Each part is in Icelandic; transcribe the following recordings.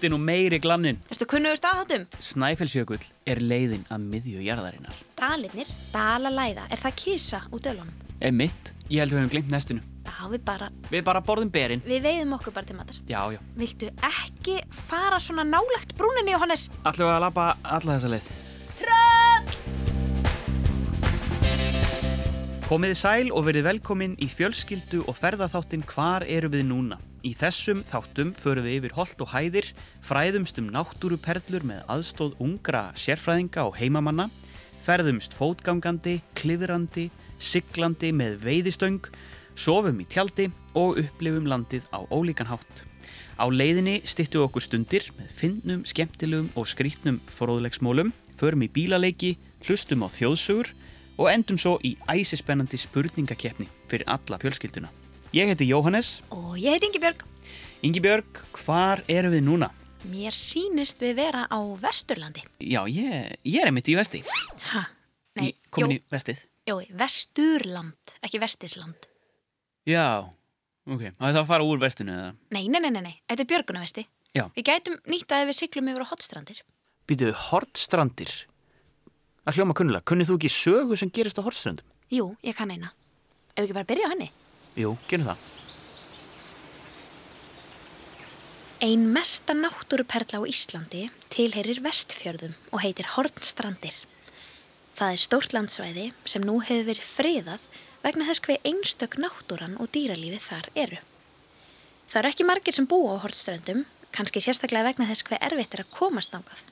nóttin og meiri glannin. Erstu kunnugur staðháttum? Snæfellsjökull er leiðin að miðju jarðarinnar. Dalirnir, dalalæða, er það kísa út dölunum? Er mitt? Ég held að við hefum glemt nestinu. Já, við bara, Við bara borðum berinn. við veiðum okkur bara til matar. Já, já. Viltu ekki fara svona nálagt brúninni, Jóhannes? Við að labba alla þessa leið. Komiði sæl og verið velkomin í fjölskyldu og ferðaþáttin Hvar eru við núna? Í þessum þáttum förum við yfir holt og hæðir, fræðumst um náttúruperlur með aðstóð ungra sérfræðinga og heimamanna, ferðumst fótgangandi, klifrandi, siglandi með veiðistöng, sofum í tjaldi og upplifum landið á ólíkan hátt. Á leiðinni styttu okkur stundir með fyndnum, skemmtilegum og skrítnum fróðlegsmólum, förum í bílaleiki, hlustum á þjóðsugur og endum svo í æsispennandi spurningakeppni fyrir alla fjölskylduna. Ég heiti Jóhannes. Og ég heiti Ingibjörg. Ingi Björg, hvar erum við núna? Mér sýnist við vera á Vesturlandi. Já, ég, ég er einmitt í vesti. Ha? Nei, Í- Komin jú, í vestið. jú, Vesturland, ekki Vestisland. Já, ok. Það er það að fara úr vestinu eða? Nei, nei, nei, nei, nei, þetta er Björgunavesti. Já. Við gætum nýtt að við siglum yfir á hotstrandir. Býtuðu, Hortstrandir. Það hljóma kunnulega. Kunnið þú ekki sögu sem gerist á Hortstrandum? Jú, ég kann eina. Ef við ekki bara byrja á henni. Jú, gerum það. Ein mesta náttúruperla á Íslandi tilheyrir vestfjörðum og heitir Hornstrandir. Það er stórt landsvæði sem nú hefur verið friðað vegna þess hver einstök náttúran og dýralífið þar eru. Það eru ekki margir sem búa á Hornströndum, kannski sérstaklega vegna þess hver erfitt er að komast nángað.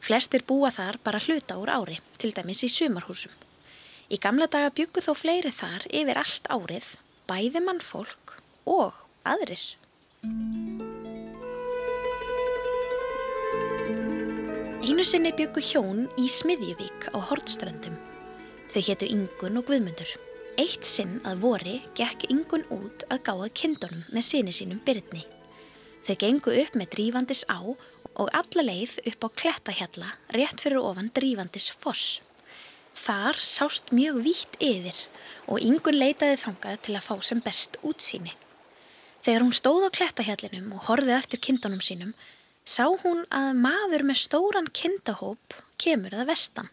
Flestir búa þar bara hluta úr ári, til dæmis í sumarhúsum. Í gamla daga byggu þó fleiri þar yfir allt árið, bæði mannfólk og aðrir. Einu sinni byggu hjón í Smiðjuvík á Hortströndum. Þau hétu Ingun og Guðmundur. Eitt sinn að vori gekk Ingun út að gáða kindunum með sinni sínum Byrni. Þau gengu upp með drífandis á og alla leið upp á klettahjalla rétt fyrir ofan drífandis foss. Þar sást mjög vítt yfir og Ingun leitaði þangað til að fá sem best útsýni. Þegar hún stóð á klettahjallinum og horfið eftir kindunum sínum, sá hún að maður með stóran kindahóp kemur að vestan.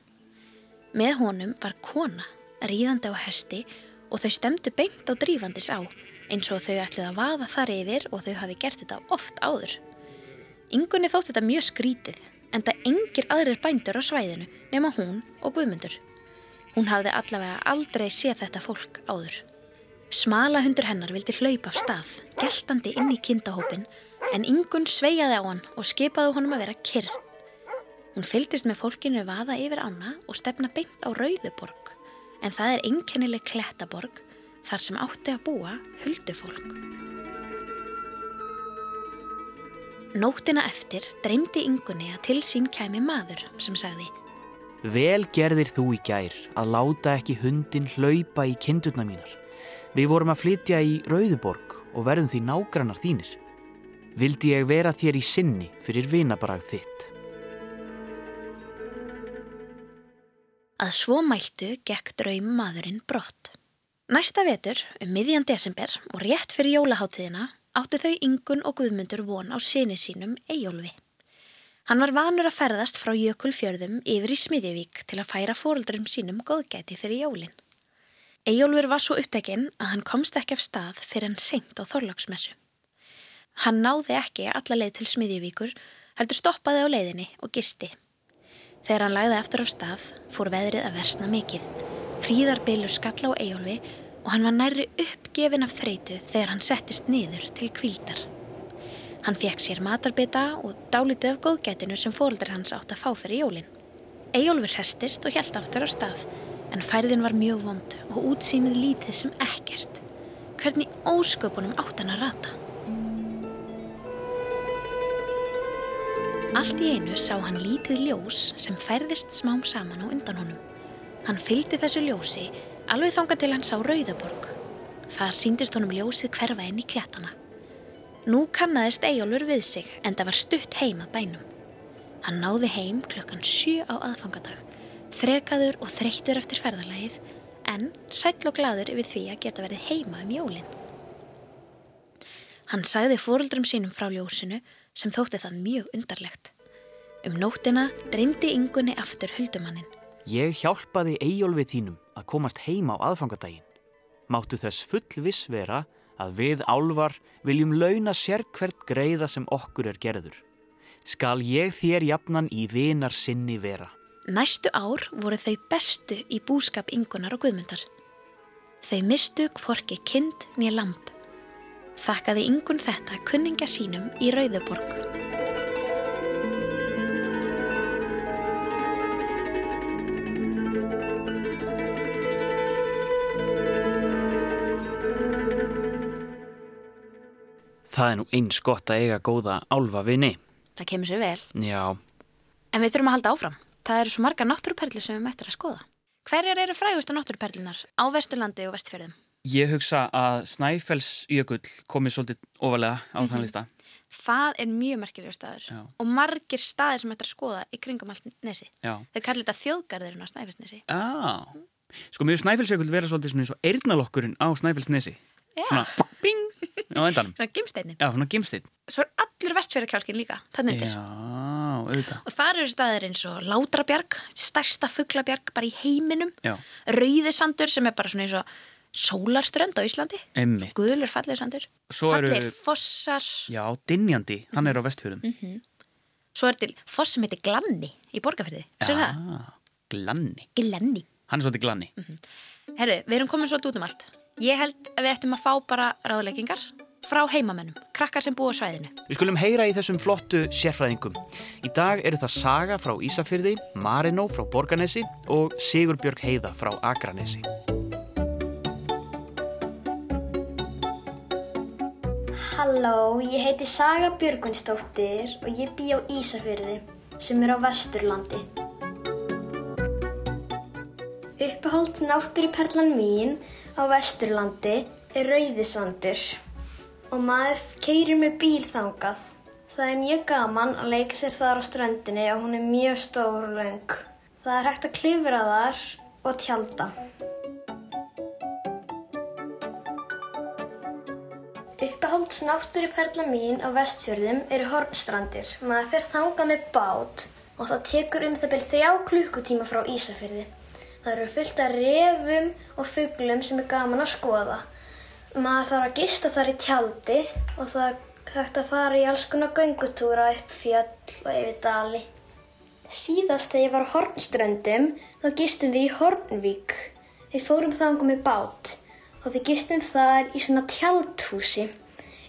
Með honum var kona, ríðandi á hesti og þau stemdu beint á drífandis á, eins og þau ætluð að vaða þar yfir og þau hafi gert þetta oft áður. Ingunni þótt þetta mjög skrítið, en það engir aðrir bændur á svæðinu nema hún og Guðmundur. Hún hafði allavega aldrei séð þetta fólk áður. Smala hundur hennar vildi hlaupa af stað, geltandi inn í kindahópin, en Ingun sveigaði á hann og skipaði honum að vera kyrr. Hún fylgdist með fólkinu vaða yfir ána og stefna beint á Rauðuborg, en það er einkennileg klettaborg þar sem átti að búa huldufólk. Nóttina eftir dreymdi Ingunni að til sín kæmi maður sem sagði Vel gerðir þú í gær að láta ekki hundin hlaupa í kindurna mínar. Við vorum að flytja í Rauðuborg og verðum því nágrannar þínir. Vildi ég vera þér í sinni fyrir vinabrag þitt. Að svo mæltu gekk draum maðurinn brott. Næsta vetur, um miðjan desember og rétt fyrir jólaháttíðina, áttu þau Ingun og Guðmundur von á sinni sínum Eyjólfi. Hann var vanur að ferðast frá Jökulfjörðum yfir í Smiðjavík til að færa fóröldurum sínum góðgæti fyrir jólin. Eyjólfur var svo upptekinn að hann komst ekki af stað fyrir hann seint á Þorlagsmessu. Hann náði ekki alla leið til Smiðjavíkur, heldur stoppaði á leiðinni og gisti. Þegar hann lagði eftir af stað fór veðrið að versna mikið. Hríðarbilur skall á Eyjólfi og hann var nærri uppgefin af þreytu þegar hann settist niður til kvíldar. Hann fekk sér matarbita og dálítið af góðgætinu sem fóreldrar hans átt að fá fyrir jólin. Eyjólfur hestist og hjælt aftur á stað en færðin var mjög vond og útsýnið lítið sem ekkert. Hvernig ósköpunum átt hann að rata? Allt í einu sá hann lítið ljós sem færðist smám saman á undan honum. Hann fylgdi þessu ljósi alveg þangað til hann sá Rauðaborg. Þar síndist honum ljósið hverfa inn í klettana. Nú kannaðist Eyjólfur við sig en það var stutt heim að bænum. Hann náði heim klukkan sjö á aðfangadag, þrekaður og þreyttur eftir ferðalagið en sæll og gladur yfir því að geta verið heima um jólin. Hann sagði fóruldrum sínum frá ljósinu sem þótti það mjög undarlegt. Um nóttina dreymdi yngunni aftur huldumannin. Ég hjálpaði Eyjólfi þínum að komast heim á aðfangadaginn. Máttu þess fullviss vera að við álvar viljum launa sér hvert greiða sem okkur er gerður. Skal ég þér jafnan í vinar sinni vera. Næstu ár voru þau bestu í búskap yngunar og guðmyndar. Þau mistu hvorki kind nýja lamp. Þakkaði yngun þetta kunninga sínum í Rauðuborg. Það er nú eins gott að eiga góða álfa vini. Það kemur sér vel. Já, En við þurfum að halda áfram. Það eru svo marga náttúruperli sem við mættir að skoða. Hverjar eru frægustu náttúruperlinar á Vesturlandi og Vestfjörðum? ég hugsa að Snæfellsjökull komi svolítið ofalega á þann lista. Það er mjög merkilegur staður Já. og margir staðir sem ættir að skoða í kringum allt nesi. Já. Þau kallir þetta þjóðgarðurinn á Snæfellsnesi. Já. Sko, finnst Snæfellsjökull vera svolítið eins og eirnalokkurinn á Snæfellsnesi. Já. Svona bing á endanum. Svona gimsteinnin. Já, svona gimsteinn. Svo er allur vestfjörðakjálkin líka, þannig undir. Já, auðvitað. Og þar eru staðir eins og Látrabjarg, stærsta fuglabjarg bara í heiminum. Já, Rauðisandur sem er bara svona eins og sólarströnd á Íslandi. emmitt. Guðlur fallegur sandur. Svo eru- Fallegir fossar. Já, Dinjandi, hann er á vestfjörðum. Svo er til foss sem heitir Glanni í Borgarfyrði. Sér það? Já, glanni. Glanni. Hann er svolítið glanni. Herru, við erum komin svo út um allt. Ég held að við ættum að fá bara ráðleggingar frá heimamennum, krakkar sem búa svæðinu. Við skulum heyra í þessum flottu sérfræðingum. Í dag eru það Saga frá Ísafyrði, Marinó frá Borganesi og Sigurbjörg Heiða frá Akranesi. Halló, ég heiti Saga Björgvinsdóttir og ég bý á Ísafyrði sem er á Vesturlandi. Uppáhalds náttúruperlan mín á Vesturlandi er Rauðisandur og maður keirir með bíl þangað. Það er mjög gaman að leika sér þar á ströndinni og hún er mjög stór og löng. Það er hægt að klifra þar og tjalda. Uppáhalds náttúruperla mín á vestfjörðum eru hornstrandir. Maður fer þangað með bát og það tekur um það byrð þrjá klukkutíma frá Ísafjörði. Það eru fullt af refum og fuglum sem er gaman að skoða. Maður þarf að gista þar í tjaldi og það er hægt að fara í alls konar göngutúra upp fjöll og yfir dali. Síðast þegar ég var á Hornströndum þá gistum við í Hornvík. Við fórum þangað með bát og við gistum þar í svona tjaldhúsi.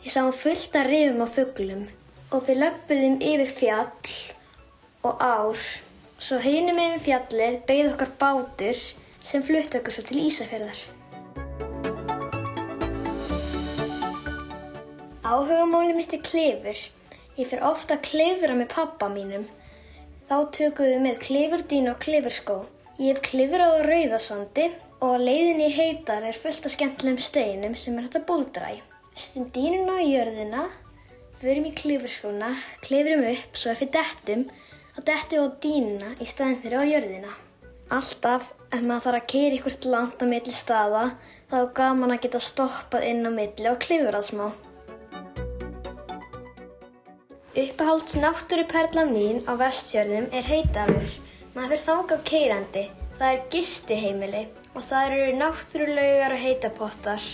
Ég sáum fullt af rifum og fuglum og við löppuðum yfir fjall og ár. Svo hinum yfir fjallið beigð okkar bátur sem flutt okkur svo til Ísafjörðar. Áhugamáli mitt er klifur. Ég fer ofta að klifra með pappa mínum. Þá tökum við með klifurdín og klifurskó. Ég hef klifrað á rauðasandi og á leiðinni í heitar er fullt af skemmtilegum steinum sem er hægt að búldra í. Stum dínuna á jörðina, förum í klifurskóna, klifrum upp svo ef við dettum, þá dettum við á dínuna í staðin fyrir á jörðina. Alltaf ef maður þarf að keira ykkur langt á milli staða þá er gaman að geta stoppað inn á milli og klifrað smá. Uppahalds náttúruperlan mín á vestjörðum er heitafur. Maður fyrir þangað keirandi. Það er gistiheimili og það eru náttúrulaugar og heitapottar.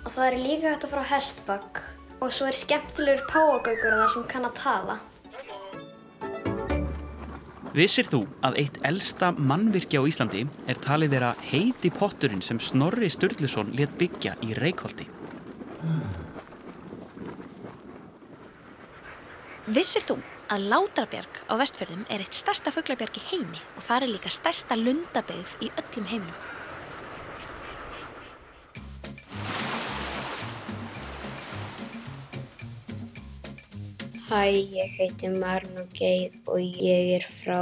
Og það er líka hægt að fara á hestbakk. Og svo er skemmtilegur páagaukur þar sem kann að tala. Vissir þú að eitt elsta mannvirki á Íslandi er talið vera heiti potturinn sem Snorri Sturluson let byggja í Reykholti? Vissir þú að Látrabjarg á Vestfjörðum er eitt stærsta fuglabjarg í heimi og það er líka stærsta lundabyggð í öllum heiminum? Hæ, ég heiti Marno Geir og ég er frá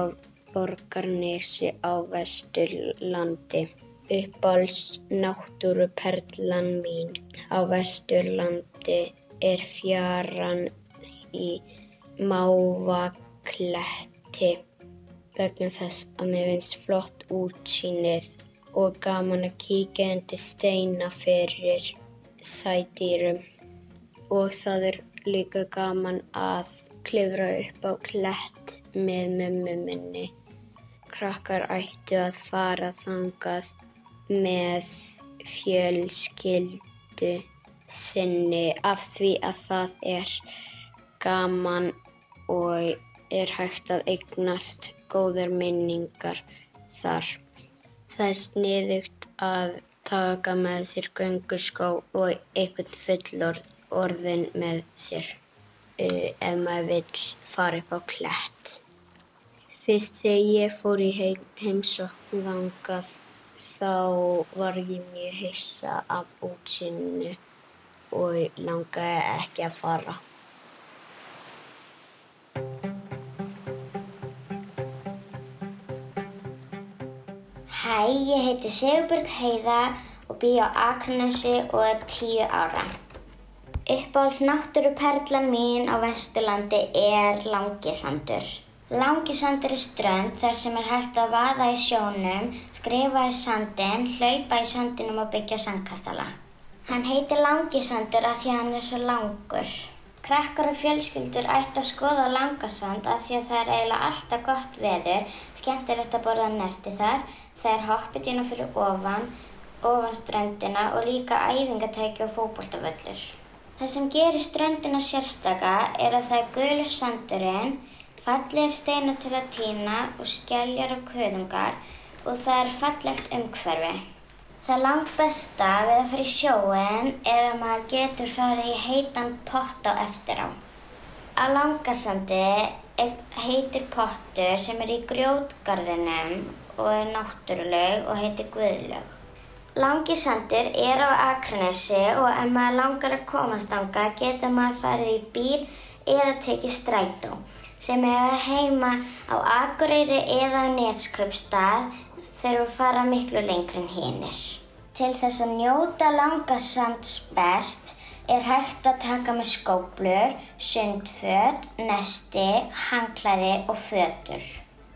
Borgarnesi á Vesturlandi. Uppáls náttúruperlan mín á Vesturlandi er fjaran í Mávakletti vegna þess að mér finnst flott útsýnið og gaman að kíkja undir steina fyrir sædýrum og það er líka gaman að klifra upp á klett með mömmu minni. Krakkar ættu að fara þangað með fjölskyldu sinni af því að það er gaman og er hægt að eignast góðar minningar þar. Það er sniðugt að taka með sér göngurskó og einhvern fullorðin með sér uh, ef maður vill fara upp á klett. Fyrst þegar ég fór í heim, heimsokn þangað þá var ég mjög hissa af útsyninu og langaði ekki að fara. Hæ, ég heiti Sigurbjörg Heiða og bý á Akranesi og er tíu ára. Uppáhalds náttúruperlan mín á Vesturlandi er Langisandur. Langisandur er strönd þar sem er hægt að vaða í sjónum, skrifa í sandin, hlaupa í sandinum og byggja sandkastala. Hann heitir Langisandur af því að hann er svo langur. Krakkar og fjölskyldur ætti að skoða langasand af því að það er eiginlega alltaf gott veður, skemmtilegt að borða nesti þar, það er hoppidína fyrir ofan, ofan ströndina og líka æfingatæki og fókbóltavöllur. Það sem gerir ströndina sérstaka er að það er gulur sandurinn, fallir steina til að týna og skelljar og köðungar og það er fallegt umhverfi. Það langt besta við að fara í sjóin er að maður getur farið í heitan pott á eftir á. Á langasandi er heitir pottur sem er í grjótgarðinum og er náttúruleg og heitir Guðlaug. Langisandur er á Akranesi og ef maður langar að komast ánga getur maður farið í bíl eða tekið strætó sem að heima á Akureyri eða á Netskaupstað þegar við fara miklu lengri en hinnir. Til þess að njóta langasands best er hægt að taka með skóplur, sundföt, nesti, hangklæði og fötur.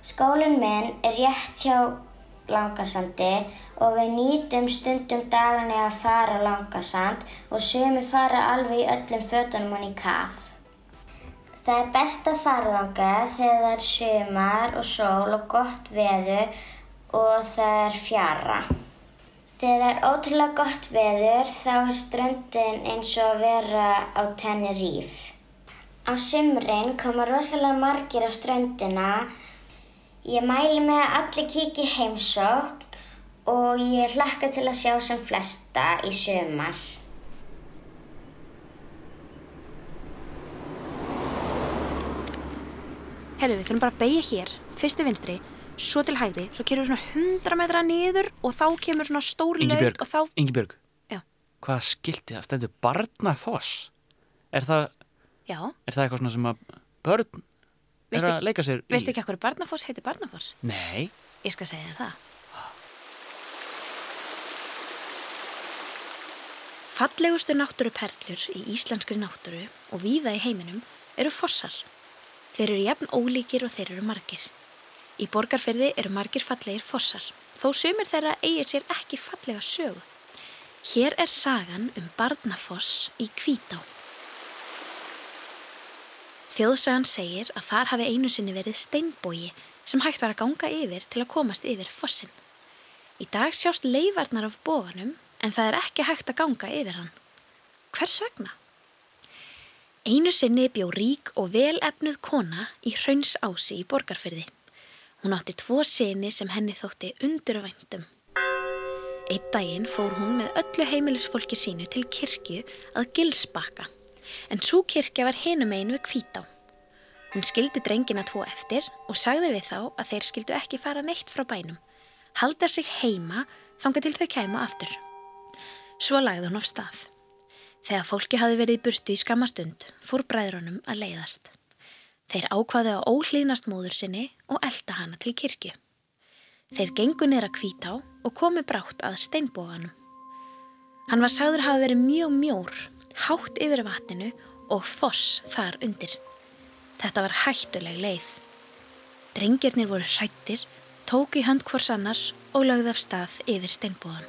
Skólinn minn er rétt hjá langasandi og við nýtum stundum dagarni að fara langasand og sumi fara alveg í öllum fötunum hann í kaf. Það er best að fara þangað þegar það er sumar og sól og gott veður og það er fjara. Þegar það er ótrúlega gott veður þá er ströndin eins og að vera á Tenerife. Á sumrin koma rosalega margir á ströndina. Ég mæli með að allir kiki heimsókn og ég hlakka til að sjá sem flesta í sumar. Herru, við þurfum bara að beigja hér, fyrst í vinstri, svo til hægri, svo kerum við svona 100 metra niður og þá kemur svona stór laug og þá... Ingibjörg, Já. hvað skilti það? Stendur Barnafoss? Er það, Já, er það eitthvað svona sem að börn er Veistu- að leika sér í? veistu ekki hvað Barnafoss heitir Barnafoss? Nei, Ég skal segja það. Fallegustu náttúruperlur í íslenskri náttúru og víða í heiminum eru fossar. Þeir eru jafn ólíkir og þeir eru margir. Í borgarferði eru margir fallegir fossar, þó sumir þeirra eigi sér ekki fallega sögu. Hér er sagan um Barnafoss í Hvítá. Þjóðsagan segir að þar hafi einu sinni verið steinbógi sem hægt var að ganga yfir til að komast yfir fossin. Í dag sjást leifarnar af bóganum en það er ekki hægt að ganga yfir hann. Hvers vegna? Einu sinni bjó rík og velefnuð kona í Hrauns ási í borgarfyrði. Hún átti tvo sinni sem henni þótti undurvæntum. Eitt daginn fór hún með öllu heimilisfólki sínu til kirkju að Gilsbakka, en svo kirkja var hinum einu við kvítá. Hún skildi drengina tvo eftir og sagði við þá að þeir skildu ekki fara neitt frá bænum, halda sig heima þanga til þau kæma aftur. Svo lagði hún af stað. Þegar fólki hafi verið burtu í skamastund fór bræðrunum að leiðast. Þeir ákvaði að óhlýðnast móður sinni og elda hana til kirkju. Þeir gengu nýra kvítá og komu brátt að steinbóganum. Hann var sagður hafa verið mjög mjór, hátt yfir vatninu og foss þar undir. Þetta var hættuleg leið. Drengirnir voru hrættir, tóku í hönd hvors annars og lögði af stað yfir steinbógan.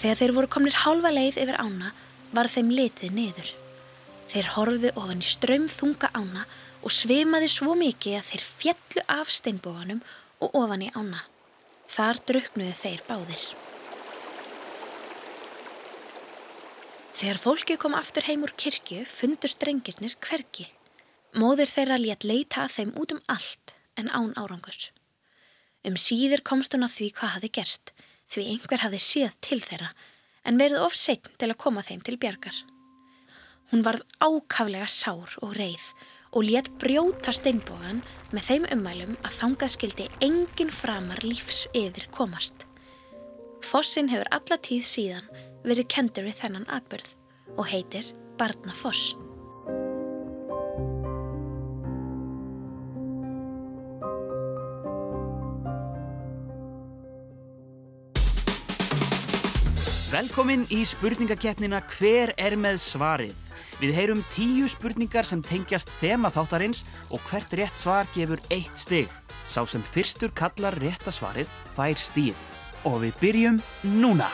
Þegar þeir voru komnir hálfa leið yfir ána var þeim litið niður. Þeir horfðu ofan í strömþunga ána og svimaði svo mikið að þeir fjallu af steinbóganum og ofan í ána. Þar druknuðu þeir báðir. Þegar fólki kom aftur heim úr kirkju fundur strengirnir hverki. Móðir þeirra létt leita að þeim út um allt en án árangus. Um síður komst hún að því hvað hafi gerst því einhver hafi séð til þeirra en verið of setn til að koma þeim til bjargar. Hún varð ákaflega sár og reið og létt brjóta steinbógan með þeim ummælum að þangað skildi engin framar lífs yfir komast. Fossin hefur alla tíð síðan verið kendur við þennan atbyrð og heitir Barnafoss. Velkomin í spurningakeppnina Hver er með svarið? Við heyrum tíu spurningar sem tengjast þema þáttarins og hvert rétt svar gefur eitt stig. Sá sem fyrstur kallar rétta svarið fær stíð. Og við byrjum núna.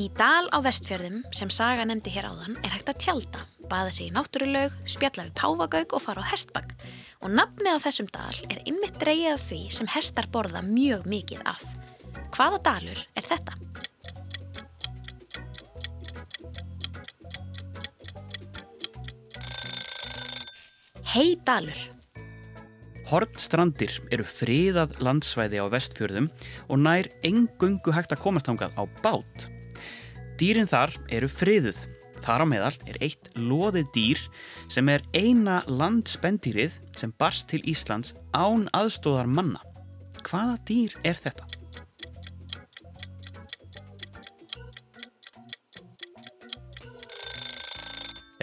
Í dal á vestfjörðum sem Saga nefndi hér áðan er hægt að tjálta, baða sig í náttúrulaug, spjalla við páfagauk og fara á hestbakk. Og nafnið á þessum dal er ymmit dreigið af því sem hestar borða mjög mikið af. Hvaða dalur er þetta? Heidalur. Hortstrandir eru friðað landsvæði á vestfjörðum og nær engungu hægt að komast hangað á bát. Dýrin þar eru friðuð. Þar á meðal er eitt loðið dýr sem er eina landspendýrið sem barst til Íslands án aðstóðar manna. Hvaða dýr er þetta?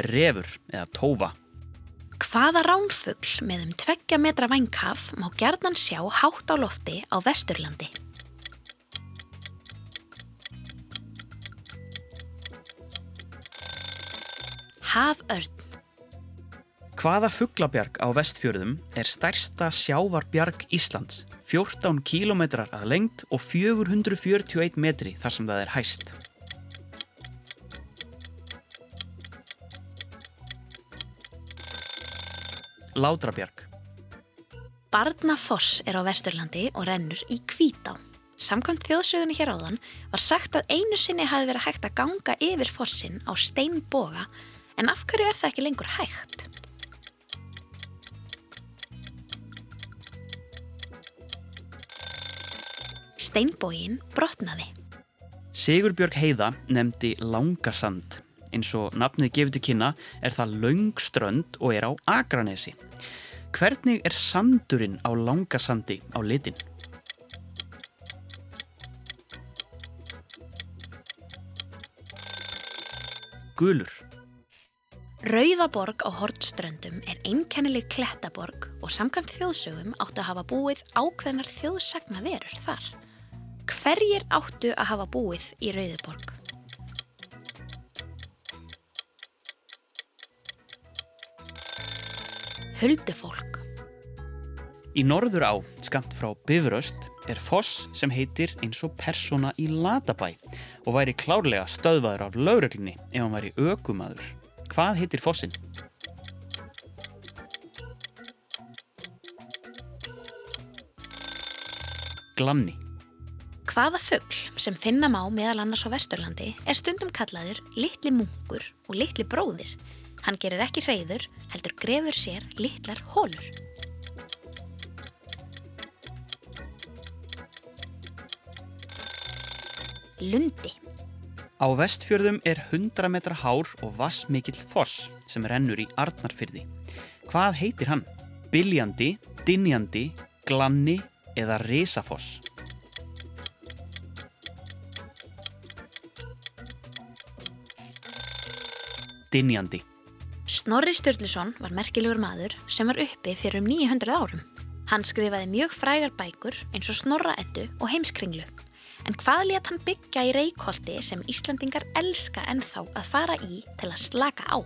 Refur eða tófa. Hvaða ránfugl með um tveggja metra vængkaf má gerðan sjá hátt á lofti á Vesturlandi? Haförn. Hvaða fuglabjarg á vestfjörðum er stærsta sjávarbjarg Íslands? 14 kílometrar að lengt og 441 metri þar sem það er hæst. Látrabjarg. Barnafoss er á Vesturlandi og rennur í Hvítá. Samkvæmt þjóðsögunni hér áðan var sagt að einu sinni hafi verið hægt að ganga yfir fossin á steinboga en af hverju er það ekki lengur hægt? Steinbogin brotnaði. Sigurbjörg Heiða nefndi Langasand. Eins og nafnið gefur til kynna er það laungströnd og er á Akranesi. Hvernig er sandurinn á Langasandi á litin? Gulur. Rauðaborg á Hortströndum er einkennileg klettaborg og samkvæmt þjóðsögum áttu að hafa búið ákveðnar þjóðsagna verur þar. Hverjir áttu að hafa búið í Rauðaborg? Huldufólk. Í norður á, skamt frá Bifröst, er foss sem heitir eins og persóna í Latabæ og væri klárlega stöðvaður af lauröglinni ef hann væri ökumadur. Hvað heitir fossin? Glanni. Hvaða fugl sem finna má meðal annars á Vesturlandi er stundum kallaður litli munkur og litli bróðir. Hann gerir ekki hreyður, heldur grefur sér litlar hólur. Lundi. Á vestfjörðum er 100 metra hár og vassmikill foss sem rennur í Arnarfyrði. Hvað heitir hann? Biljandi, dinjandi, glanni eða risafoss? Dinjandi. Snorri Sturluson var merkilegur maður sem var uppi fyrir um 900 árum. Hann skrifaði mjög frægar bækur eins og Snorra Eddu og Heimskringlu. En hvað let hann byggja í reykholdi sem Íslandingar elska ennþá að fara í til að slaka á?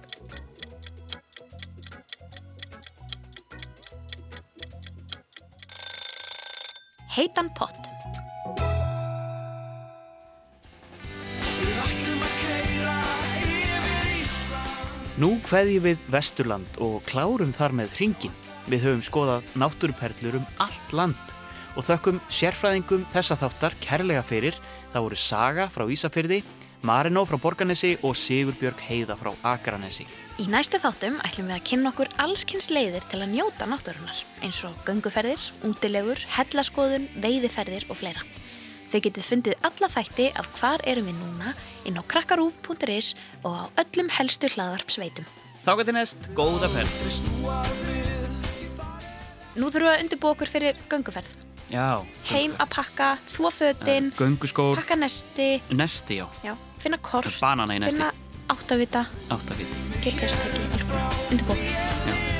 Heitan pott Nú hveði við Vesturland og klárum þar með hringin. Við höfum skoðað náttúrperlur um allt land og þökkum sérfræðingum þessa þáttar kærlega fyrir. Það voru Saga frá Ísafyrði, Marinó frá Borganesi og Sigurbjörg Heiða frá Akranesi. Í næstu þáttum ætlum við að kynna okkur allskynns leiðir til að njóta náttúrunar eins og gönguferðir, útilegur, hellaskoðun, veiðiferðir og fleira. Þau getið fundið alla þætti af hvar erum við núna inn á krakkarúf.is og á öllum helstu hlaðvarpsveitum. Þá getur næst góða ferð. Nú þurfum við að undirbúa okkur fyrir gönguferð. Já. Heim að pakka, þvó fötin, Gönguskór, pakka nesti, nesti já, já, finna kort, finna áttavita, áttafít. GPS-tæki, alls konar,